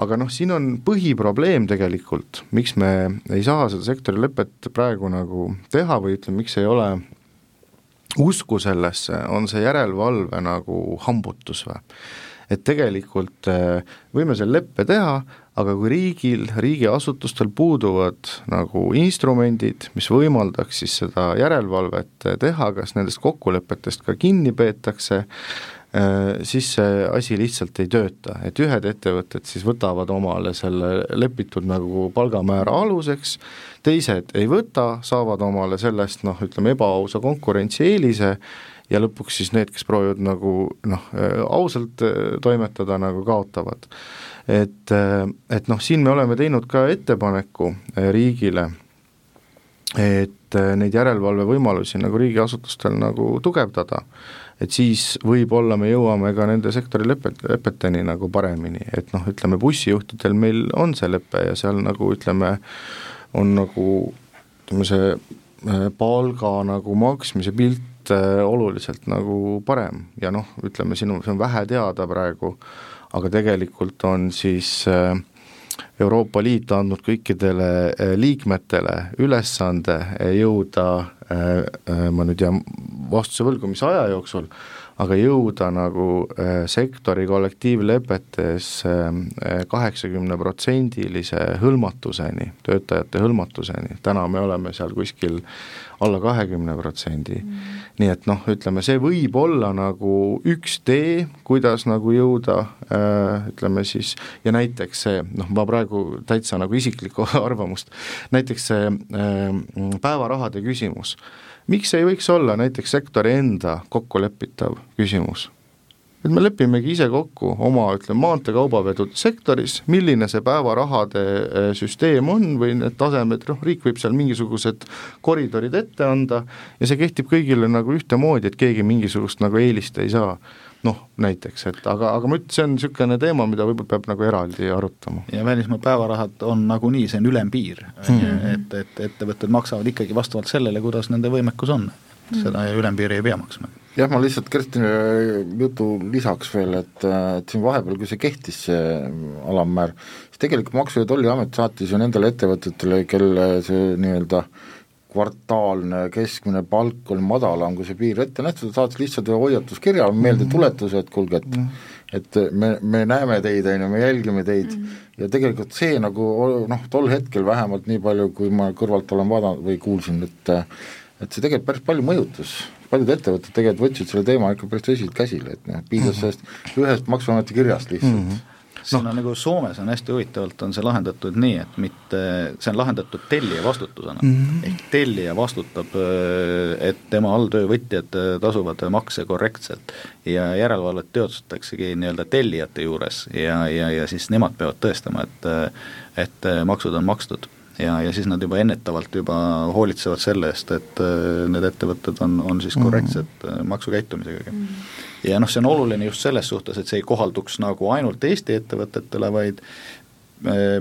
aga noh, siin on põhiprobleem tegelikult, miks me ei saa seda sektorilepet praegu nagu teha või ütleme, miks ei ole usku sellesse, on see järelevalve nagu hambutus või? et tegelikult äh, võime selle leppe teha, aga kui riigil, riigiasutustel puuduvad nagu instrumendid, mis võimaldaks siis seda järelevalvet teha, kas nendest kokkulepetest ka kinni peetakse, Äh, siis see asi lihtsalt ei tööta, et ühed ettevõtted siis võtavad omale selle lepitud nagu palgamäära aluseks, teised ei võta, saavad omale sellest noh, ütleme ebaausa konkurentsieelise ja lõpuks siis need, kes proovivad nagu noh, äh, ausalt äh, toimetada, nagu kaotavad. et, et noh, siin me oleme teinud ka ettepaneku riigile, et neid järelevalvevõimalusi nagu riigiasutustel nagu tugevdada et siis võib-olla me jõuame ka nende sektori lepet, lepeteni nagu paremini, et noh, ütleme bussijuhtidel meil on see lepe ja seal nagu ütleme, on nagu ütleme, see äh, palga nagu maksmise pilt äh, oluliselt nagu parem. Ja noh, ütleme sinu, see on vähe teada praegu, aga tegelikult on siis äh, Euroopa Liit andnud kõikidele liikmetele ülesande jõuda äh,, ma nüüd jään vastuse võlgu, mis aja jooksul, aga jõuda nagu sektori kollektiivlepetes kaheksakümneprotsendilise hõlmatuseni, töötajate hõlmatuseni, täna me oleme seal kuskil alla kahekümne protsendi. Mm. nii et noh, ütleme see võib olla nagu üks tee, kuidas nagu jõuda ütleme siis, ja näiteks see, noh ma praegu täitsa nagu isiklikku arvamust, näiteks see päevarahade küsimus. Miks ei võiks olla näiteks sektori enda kokkulepitav küsimus? et me lepimegi ise kokku oma, ütleme, maanteekaubavedude sektoris, milline see päevarahade eh, süsteem on või need tasemed, noh, riik võib seal mingisugused koridorid ette anda ja see kehtib kõigile nagu ühtemoodi, et keegi mingisugust nagu eelist ei saa noh, näiteks, et aga, aga ma ütlen, see on niisugune teema, mida võib-olla peab nagu eraldi arutama. ja välismaa päevarahad on nagunii, see on ülempiir mm, -hmm. et, et ettevõtted maksavad ikkagi vastavalt sellele, kuidas nende võimekus on. seda mm -hmm. ülempiiri ei pea maksma. jah, ma lihtsalt Kerstini jutu lisaks veel, et, et siin vahepeal, kui see kehtis, see alammäär, siis tegelikult Maksu- ja Tolliamet saatis ju nendele ettevõtetele, kelle see nii-öelda äh, kvartaalne keskmine palk on madalam, kui see piir ette nähtud, saatis lihtsalt ühe hoiatuskirja, meeldetuletuse, et kuulge, et mm -hmm. et me, me näeme teid, on ju, me jälgime teid mm -hmm. ja tegelikult see nagu noh, tol hetkel vähemalt nii palju, kui ma kõrvalt olen vaadanud või kuulsin, et et see tegelikult päris palju mõjutas, paljud ettevõtted tegelikult võtsid selle teema ikka päris tõsiselt käsile, et noh, piisas mhm. sellest ühest Maksuameti kirjast lihtsalt mm. -hmm siin no. on nagu Soomes on hästi huvitavalt, on see lahendatud nii, et mitte, see on lahendatud tellija vastutusena mm. -hmm. ehk tellija vastutab, et tema alltöövõtjad tasuvad makse korrektselt ja järelevalvet teostataksegi nii-öelda tellijate juures ja, ja, ja siis nemad peavad tõestama, et et maksud on makstud ja, ja siis nad juba ennetavalt juba hoolitsevad selle eest, et need ettevõtted on, on siis korrektsed mm -hmm. maksukäitumisega mm. -hmm ja noh, see on oluline just selles suhtes, et see ei kohalduks nagu ainult Eesti ettevõtetele, vaid äh,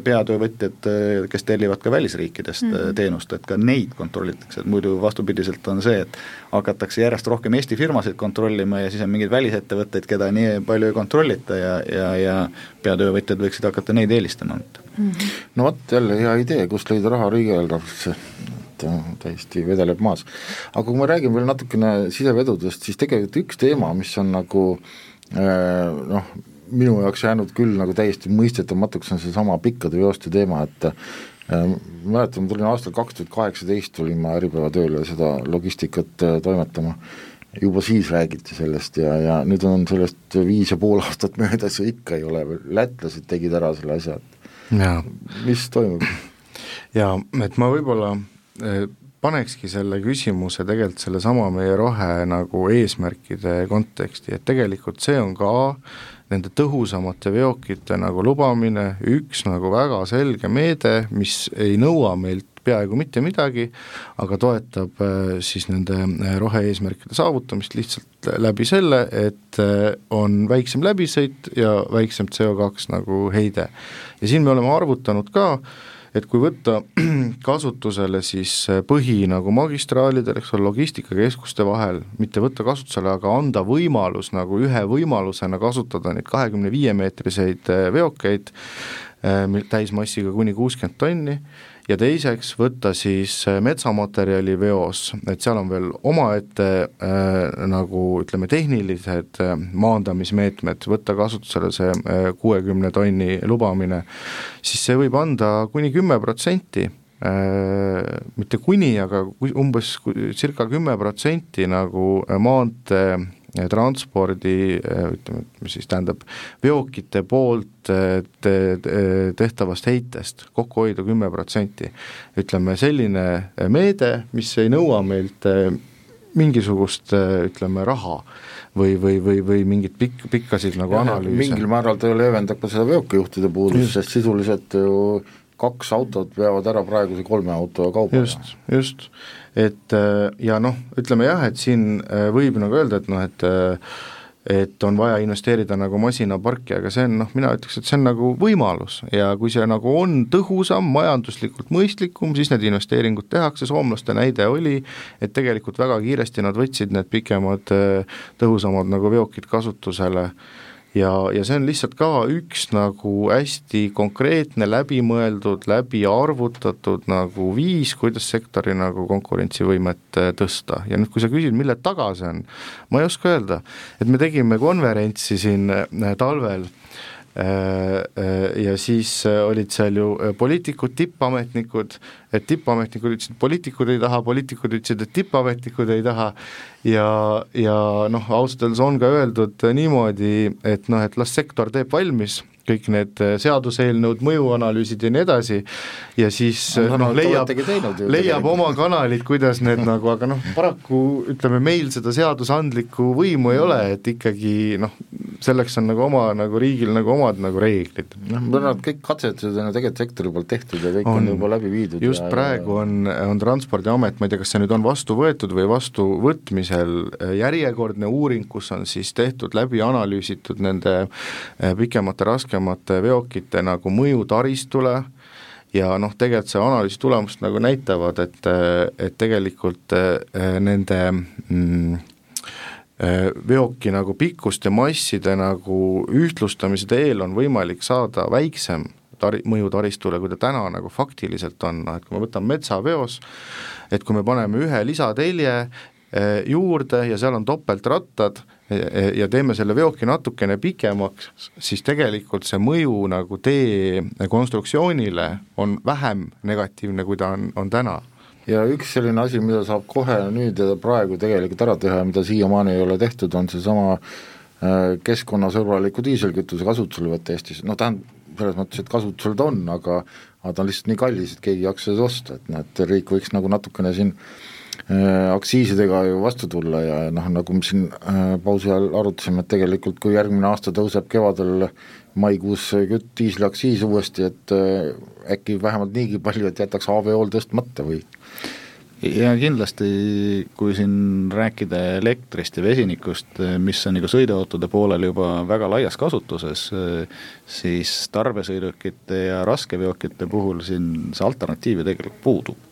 peatöövõtjad, äh, kes tellivad ka välisriikidest mm -hmm. teenust, et ka neid kontrollitakse, et muidu vastupidiselt on see, et hakatakse järjest rohkem Eesti firmasid kontrollima ja siis on mingeid välisettevõtteid, keda nii palju ei kontrollita ja, ja, ja peatöövõtjad võiksid hakata neid eelistama mm. -hmm. no vot, jälle hea idee, kust leida raha riigieelarvesse et täiesti vedeleb maas. aga kui me räägime veel natukene sisevedudest, siis tegelikult üks teema, mis on nagu äh, noh, minu jaoks jäänud küll nagu täiesti mõistetamatuks, on seesama pikkade veoste teema, et äh, mäletan, ma tulin aastal kaks tuhat kaheksateist, tulin ma Äripäeva tööle seda logistikat äh, toimetama, juba siis räägiti sellest ja, ja nüüd on sellest viis ja pool aastat möödas ja ikka ei ole, lätlased tegid ära selle asja, et mis toimub? jaa, et ma võib-olla Äh, panekski selle küsimuse tegelikult sellesama meie rohe nagu eesmärkide konteksti, et tegelikult see on ka nende tõhusamate veokite nagu lubamine üks nagu väga selge meede, mis ei nõua meilt peaaegu mitte midagi, aga toetab siis nende rohe-eesmärkide saavutamist lihtsalt läbi selle, et on väiksem läbisõit ja väiksem CO2 nagu heide. ja siin me oleme arvutanud ka, et kui võtta kasutusele siis põhi nagu magistraalidel, eks ole, logistikakeskuste vahel, mitte võtta kasutusele, aga anda võimalus nagu ühe võimalusena kasutada neid kahekümne viie meetriseid eh, veokeid, eh, täismassiga kuni kuuskümmend tonni ja teiseks võtta siis äh, metsamaterjali veos, et seal on veel omaette äh, nagu ütleme, tehnilised äh, maandamismeetmed, võtta kasutusele see äh, kuuekümne äh, tonni lubamine, siis see võib anda kuni kümme protsenti äh, mitte kuni, aga umbes circa kümme protsenti nagu maantee transpordi ütleme, mis siis tähendab veokite poolt eh, te, te, tehtavast heitest kokku hoida kümme protsenti. ütleme selline meede, mis ei nõua meilt eh, mingisugust eh, ütleme raha või, või, või, või mingit pikk, pikkasid nagu ja, analüüse. mingil määral ta leevendab ka seda veokijuhtide puudust, sest sisuliselt ju kaks autot veavad ära praeguse kolme auto kauba. just, just et äh, ja noh, ütleme jah, et siin äh, võib nagu öelda, et noh, et äh, et on vaja investeerida nagu masinaparki, aga see on noh, mina ütleks, et see on nagu võimalus. Ja kui see nagu on tõhusam, majanduslikult mõistlikum, siis need investeeringud tehakse, soomlaste näide oli, et tegelikult väga kiiresti nad võtsid need pikemad tõhusamad nagu veokid kasutusele ja, ja see on lihtsalt ka üks nagu hästi konkreetne, läbimõeldud, läbi arvutatud nagu viis, kuidas sektori nagu konkurentsivõimet äh, tõsta. Ja nüüd, kui sa küsid, mille taga see on, ma ei oska öelda, et me tegime konverentsi siin äh, talvel Äh, ja siis äh, olid seal ju poliitikud, tippametnikud, et tippametnikud ütlesid, et poliitikud ei taha, poliitikud ütlesid, et tippametnikud ei taha. Ja, ja noh, ausalt öeldes on ka öeldud niimoodi, et noh, et las sektor teeb valmis kõik need äh, seaduseelnõud, mõjuanalüüsid ja nii edasi, ja siis no, noh, leiab, leiab oma kanalid, kuidas need nagu, aga noh, paraku ütleme, meil seda seadusandlikku võimu ei ole, et ikkagi noh, selleks on nagu oma nagu riigil nagu omad nagu reeglid. noh, nad kõik katsetused on ju tegelikult sektori poolt tehtud ja kõik on, on juba läbi viidud. just ja, praegu on, on Transpordiamet, ma ei tea, kas see nüüd on vastu võetud või vastuvõtmisel, äh, järjekordne uuring, kus on siis tehtud läbi analüüsitud nende äh, pikemate raske raskemate veokite nagu mõju taristule ja noh, tegelikult see analüüsi tulemused nagu näitavad, et, et tegelikult eh, nende mm, eh, veoki nagu pikkuste masside nagu ühtlustamise teel on võimalik saada väiksem tari-, mõju taristule, kui ta täna nagu faktiliselt on, noh et kui me võtame metsaveos, et kui me paneme ühe lisatelje eh, juurde ja seal on topeltrattad, ja teeme selle veoki natukene pikemaks, siis tegelikult see mõju nagu tee konstruktsioonile on vähem negatiivne, kui ta on, on täna. Ja üks selline asi, mida saab kohe nüüd ja praegu tegelikult ära teha ja mida siiamaani ei ole tehtud, on seesama äh, keskkonnasõbraliku diiselkütuse kasutuselevõtt Eestis, noh tähendab, selles mõttes, et kasutusel ta on, aga aga ta on lihtsalt nii kallis, et keegi ei jaksa seda osta, et noh, et riik võiks nagu natukene siin Äh, aktsiisidega ju vastu tulla ja noh, nagu me siin äh, pausi ajal arutasime, et tegelikult kui järgmine aasta tõuseb kevadel maikuus kütt diisliaktsiis uuesti, et äh, äkki vähemalt niigi palju, et jätaks AVO-l tõstmata või? ja kindlasti, kui siin rääkida elektrist ja vesinikust, mis on nagu sõiduautode poolel juba väga laias kasutuses, siis tarbesõidukite ja raskeveokite puhul siin see alternatiiv ju tegelikult puudub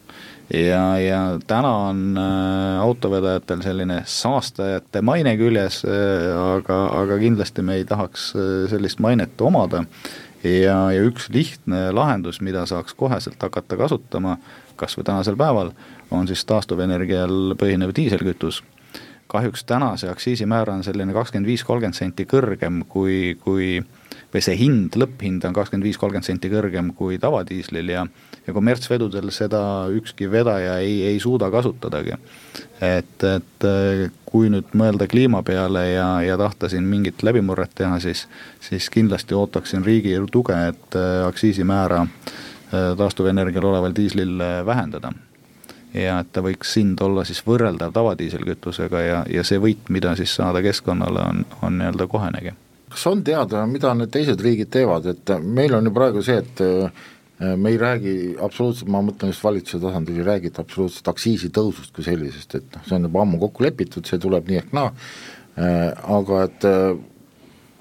ja, ja täna on äh, autovedajatel selline saastajate maine küljes äh,, aga, aga kindlasti me ei tahaks äh, sellist mainet omada. ja, ja üks lihtne lahendus, mida saaks koheselt hakata kasutama, kas või tänasel päeval, on siis taastuvenergial põhinev diiselkütus kahjuks täna see aktsiisimäär on selline kakskümmend viis, kolmkümmend senti kõrgem kui, kui või see hind, lõpphind on kakskümmend viis, kolmkümmend senti kõrgem kui tavadiislil ja ja kommertsvedudel seda ükski vedaja ei, ei suuda kasutadagi. et, et kui nüüd mõelda kliima peale ja, ja tahta siin mingit läbimurret teha, siis, siis kindlasti ootaksin riigi tuge, et äh, aktsiisimäära äh, taastuvenergial oleval diislil äh, vähendada ja et ta võiks hind olla siis võrreldav tavadiiselkütusega ja, ja see võit, mida siis saada keskkonnale, on, on nii-öelda kohenegi. Kas on teada, mida need teised riigid teevad, et meil on ju praegu see, et me ei räägi absoluutselt, ma mõtlen just valitsuse tasandil, ei räägita absoluutselt aktsiisitõusust kui sellisest, et noh, see on juba ammu kokku lepitud, see tuleb nii ehk naa, aga et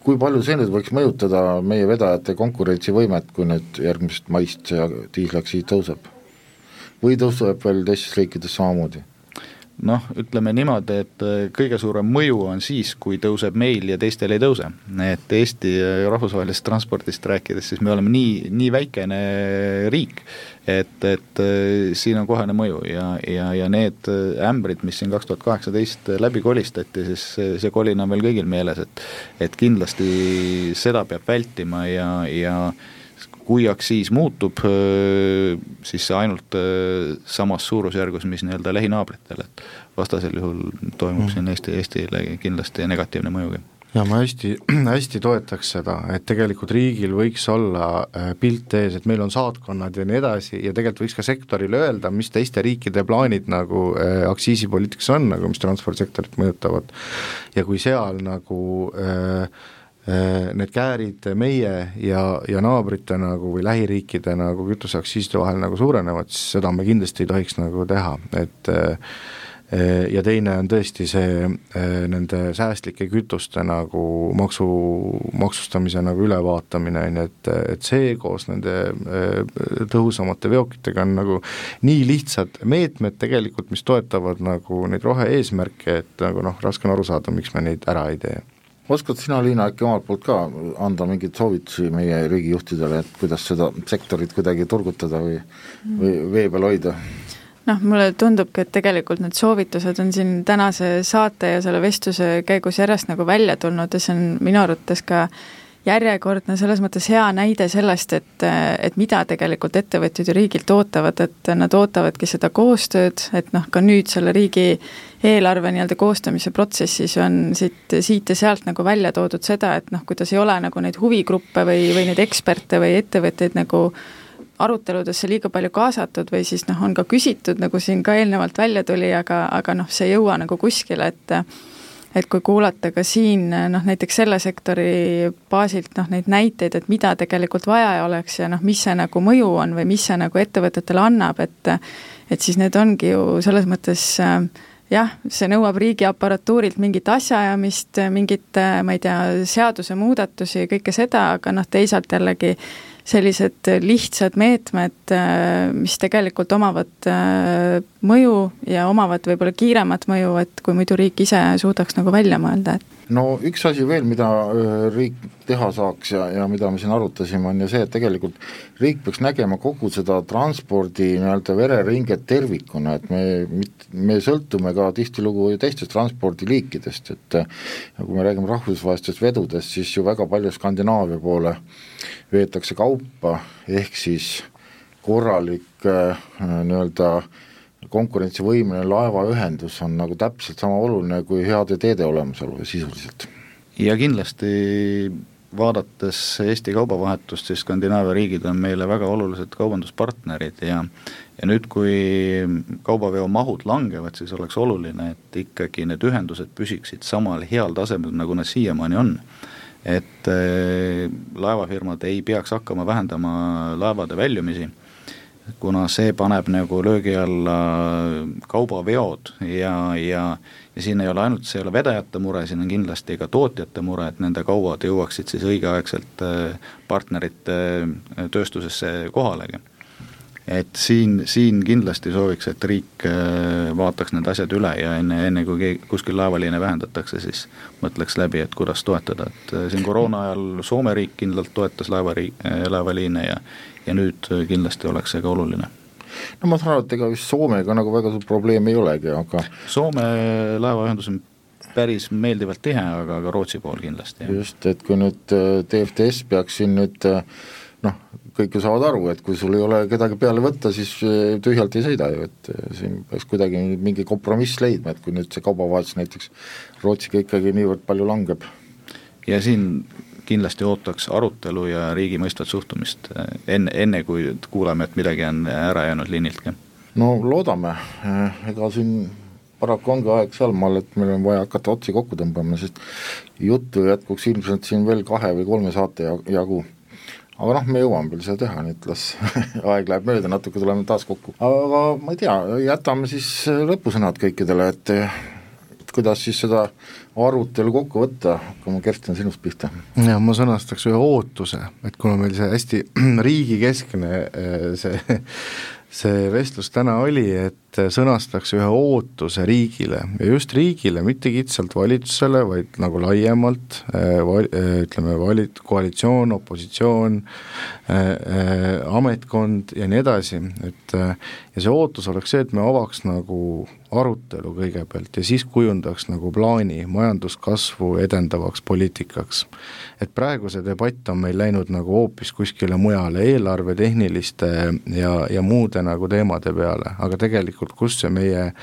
kui palju see nüüd võiks mõjutada meie vedajate konkurentsivõimet, kui nüüd järgmisest maist see diisliaktsiis tõuseb? või tõuseb veel teistes riikides samamoodi? Noh, ütleme niimoodi, et äh, kõige suurem mõju on siis, kui tõuseb meil ja teistel ei tõuse. et Eesti äh, rahvusvahelisest transpordist rääkides, siis me oleme nii, nii väikene riik, et, et äh, siin on kohene mõju ja, ja, ja need ämbrid, mis siin kaks tuhat kaheksateist läbi kolistati, siis see, kolin on veel kõigil meeles, et et kindlasti seda peab vältima ja, ja kui aktsiis muutub, siis see ainult samas suurusjärgus, mis nii-öelda lähinaabritel, et vastasel juhul toimub mm. siin Eesti, Eestile kindlasti negatiivne mõjugi ja ma hästi, hästi toetaks seda, et tegelikult riigil võiks olla pilt ees, et meil on saatkonnad ja nii edasi ja tegelikult võiks ka sektorile öelda, mis teiste riikide plaanid nagu äh, aktsiisipoliitikas on, nagu mis transpordisektorit mõjutavad. ja kui seal nagu Äh, need käärid meie ja, ja naabrite nagu või lähiriikide nagu kütuseaktsiiside vahel nagu suurenevad, siis seda me kindlasti ei tohiks nagu teha, et äh, ja teine on tõesti see äh, nende säästlike kütuste nagu maksu, maksustamise nagu ülevaatamine, on ju, et, et see koos nende tõhusamate veokitega on nagu nii lihtsad meetmed tegelikult, mis toetavad nagu neid rohe-eesmärke, et nagu noh, raske on aru saada, miks me neid ära ei tee oskad sina, Liina, äkki omalt poolt ka anda mingeid soovitusi meie riigijuhtidele, et kuidas seda sektorit kuidagi turgutada või, või vee peal hoida? noh, mulle tundubki, et tegelikult need soovitused on siin tänase saate ja selle vestluse käigus järjest nagu välja tulnud ja see on minu arvates ka järjekordne selles mõttes hea näide sellest, et, et mida tegelikult ettevõtjad ju riigilt ootavad, et nad ootavadki seda koostööd, et noh, ka nüüd selle riigi eelarve nii-öelda koostamise protsessis on siit, siit ja sealt nagu välja toodud seda, et noh, kuidas ei ole nagu neid huvigruppe või, või neid eksperte või ettevõtteid nagu aruteludesse liiga palju kaasatud või siis noh, on ka küsitud, nagu siin ka eelnevalt välja tuli, aga, aga noh, see ei jõua nagu kuskile, et et kui kuulata ka siin noh, näiteks selle sektori baasilt noh, neid näiteid, et mida tegelikult vaja oleks ja noh, mis see nagu mõju on või mis see nagu ettevõtetele annab, et et siis need ongi ju selles mõttes jah, see nõuab riigiaparatuurilt mingit asjaajamist, mingit, ma ei tea, seadusemuudatusi kõike seda, aga noh, teisalt jällegi sellised lihtsad meetmed, mis tegelikult omavad äh, mõju ja omavad võib-olla kiiremat mõju, et kui muidu riik ise suudaks nagu välja mõelda, et no üks asi veel, mida äh, riik teha saaks ja, ja mida me siin arutasime, on ju see, et tegelikult riik peaks nägema kogu seda transpordi nii-öelda vereringet tervikuna, et me, me sõltume ka tihtilugu teistest transpordiliikidest, et kui me räägime rahvusvahelistest vedudest, siis ju väga palju Skandinaavia poole veetakse kaupa, ehk siis korralik äh, nii-öelda konkurentsivõimeline laevaühendus on nagu täpselt sama oluline kui heade teede olemasolu sisuliselt. ja kindlasti vaadates Eesti kaubavahetust, siis Skandinaavia riigid on meile väga olulised kaubanduspartnerid ja ja nüüd, kui kaubaveo mahud langevad, siis oleks oluline, et ikkagi need ühendused püsiksid samal heal tasemel, nagu nad siiamaani on. Et äh, laevafirmad ei peaks hakkama vähendama laevade väljumisi kuna see paneb nagu löögi alla kaubaveod ja, ja ja siin ei ole ainult, see ei ole vedajate mure, siin on kindlasti ka tootjate mure, et nende kaubad jõuaksid siis õigeaegselt äh, partnerite äh, tööstusesse kohalegi. Et siin, siin kindlasti sooviks, et riik äh, vaataks need asjad üle ja enne, enne kui keegi, kuskil laevaliine vähendatakse, siis mõtleks läbi, et kuidas toetada, et siin koroona ajal Soome riik kindlalt toetas laevari-, laevaliine ja ja nüüd äh, kindlasti oleks see ka oluline no ma saan aru, et ega vist Soomega nagu väga suurt probleemi ei olegi, aga Soome laevaühendus on päris meeldivalt tihe, aga ka Rootsi pool kindlasti. just, et kui nüüd äh, peaks siin nüüd äh, noh, kõik ju saavad aru, et kui sul ei ole kedagi peale võtta, siis tühjalt ei sõida ju, et siin peaks kuidagi mingi kompromiss leidma, et kui nüüd see kaubavahetus näiteks Rootsiga ikkagi niivõrd palju langeb. ja siin kindlasti ootaks arutelu ja riigi mõistvat suhtumist eh, enne, enne kui kuuleme, et midagi on ära jäänud liiniltki. no loodame, eh, ega siin paraku ongi aeg sealmaal, et meil on vaja hakata otsi kokku tõmbama, sest juttu jätkuks ilmselt siin veel kahe või kolme saate jagu. Aga noh, me jõuame veel seda teha, nii et las aeg läheb mööda, natuke tuleme taas kokku. aga ma ei tea, jätame siis lõpusõnad kõikidele, et kuidas siis seda arutelu kokku võtta, hakkame Kersten sinust pihta. ja ma sõnastaks ühe ootuse, et kuna meil see hästi riigikeskne äh, see see vestlus täna oli, et sõnastaks ühe ootuse riigile ja just riigile, mitte kitsalt valitsusele, vaid nagu laiemalt äh, val-, äh, ütleme, valit-, koalitsioon, opositsioon, ametkond ja nii edasi, et ja see ootus oleks see, et me avaks nagu arutelu kõigepealt ja siis kujundaks nagu plaani majanduskasvu edendavaks poliitikaks. et praegu see debatt on meil läinud nagu hoopis kuskile mujale, eelarve tehniliste ja, ja muude nagu teemade peale, aga tegelikult kust see meie äh,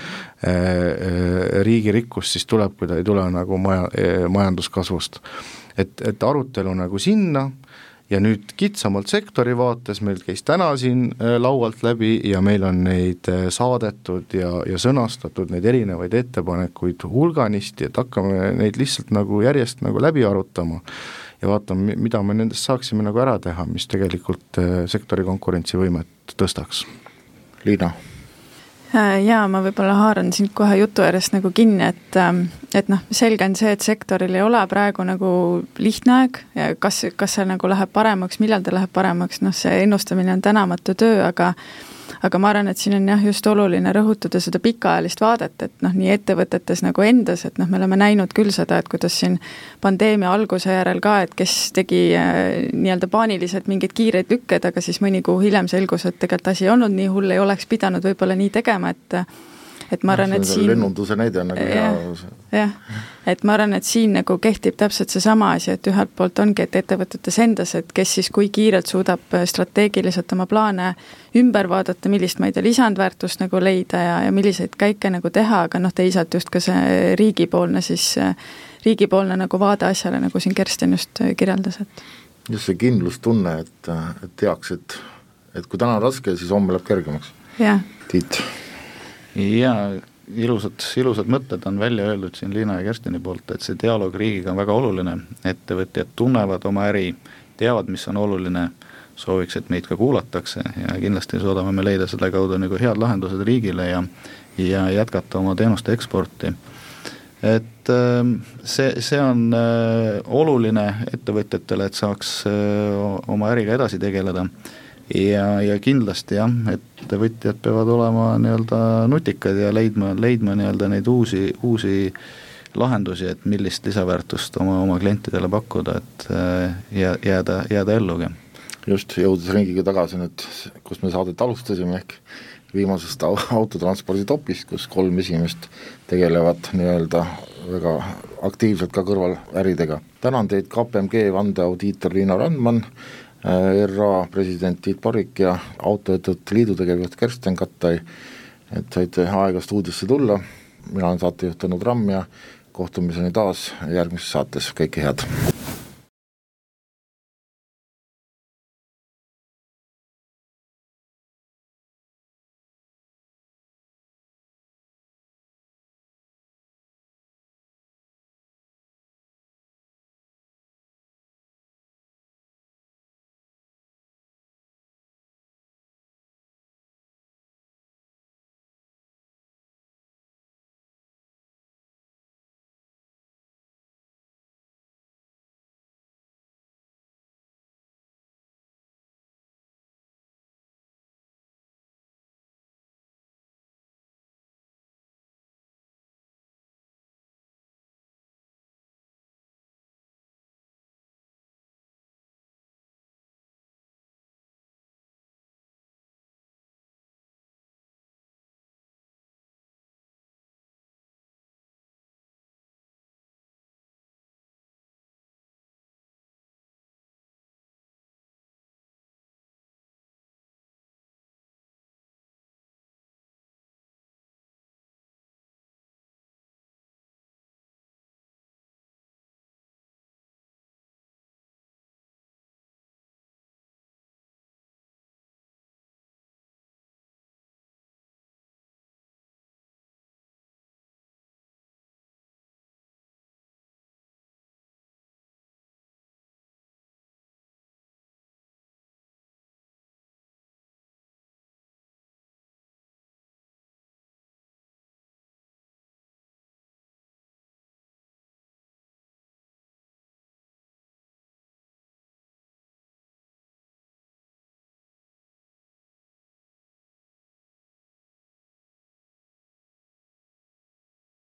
riigi rikkus siis tuleb, kui ta ei tule nagu maja äh,, majanduskasvust. et, et arutelu nagu sinna ja nüüd kitsamalt sektori vaates meil käis täna siin äh, laualt läbi ja meil on neid äh, saadetud ja, ja sõnastatud neid erinevaid ettepanekuid hulganisti, et hakkame neid lihtsalt nagu järjest nagu läbi arutama ja vaatame, mida me nendest saaksime nagu ära teha, mis tegelikult äh, sektori konkurentsivõimet tõstaks. Liina Äh, jaa, ma võib-olla haaran sind kohe jutu äärest nagu kinni, et ähm, et noh, selge on see, et sektoril ei ole praegu nagu lihtne aeg. Ja kas, kas see nagu läheb paremaks, millal ta läheb paremaks, noh see ennustamine on tänamatu töö, aga aga ma arvan, et siin on jah, just oluline rõhutada seda pikaajalist vaadet, et noh, nii ettevõtetes nagu endas, et noh, me oleme näinud küll seda, et kuidas siin pandeemia alguse järel ka, et kes tegi äh, nii-öelda paaniliselt mingeid kiireid lükked, aga siis mõni kuu hiljem selgus, et tegelikult asi ei olnud nii hull, ei oleks pidanud võib-olla nii tegema, et et ma arvan, et siin lennunduse näide on nagu hea jah, et ma arvan, et siin nagu kehtib täpselt seesama asi, et ühelt poolt ongi, et ettevõtetes endas, et kes siis kui kiirelt suudab strateegiliselt oma plaane ümber vaadata, millist, ma ei tea, lisandväärtust nagu leida ja, ja milliseid käike nagu teha, aga noh, teisalt just ka see riigipoolne siis, riigipoolne nagu vaade asjale, nagu siin Kersten just kirjeldas, et just see kindlustunne, et, et teaks, et et kui täna on raske, siis homme läheb kergemaks. Tiit jaa, ilusad, ilusad mõtted on välja öeldud siin Liina ja Kerstini poolt, et see dialoog riigiga on väga oluline, ettevõtjad tunnevad oma äri, teavad, mis on oluline, sooviks, et meid ka kuulatakse ja kindlasti suudame me leida selle kaudu nagu head lahendused riigile ja ja jätkata oma teenuste eksporti. et ähm, see, see on äh, oluline ettevõtjatele, et saaks äh, oma äriga edasi tegeleda ja, ja kindlasti jah, ettevõtjad peavad olema nii-öelda nutikad ja leidma, leidma nii-öelda neid uusi, uusi lahendusi, et millist lisaväärtust oma, oma klientidele pakkuda, et äh, jää, jääda, jääda ellugi. just, jõudes ringiga tagasi nüüd, kus me saadet alustasime, ehk viimasest autotranspordi topist, kus kolm esimest tegelevad nii-öelda väga aktiivselt ka kõrvaläridega. tänan teid, KPMG vandeaudiitor Liina Randman, RA president Tiit Parik ja Autoettevõtete Liidu tegevjuht Kersten Kattai, et saite aega stuudiosse tulla, mina olen saatejuht Tõnu Tramm ja kohtumiseni taas järgmises saates, kõike head!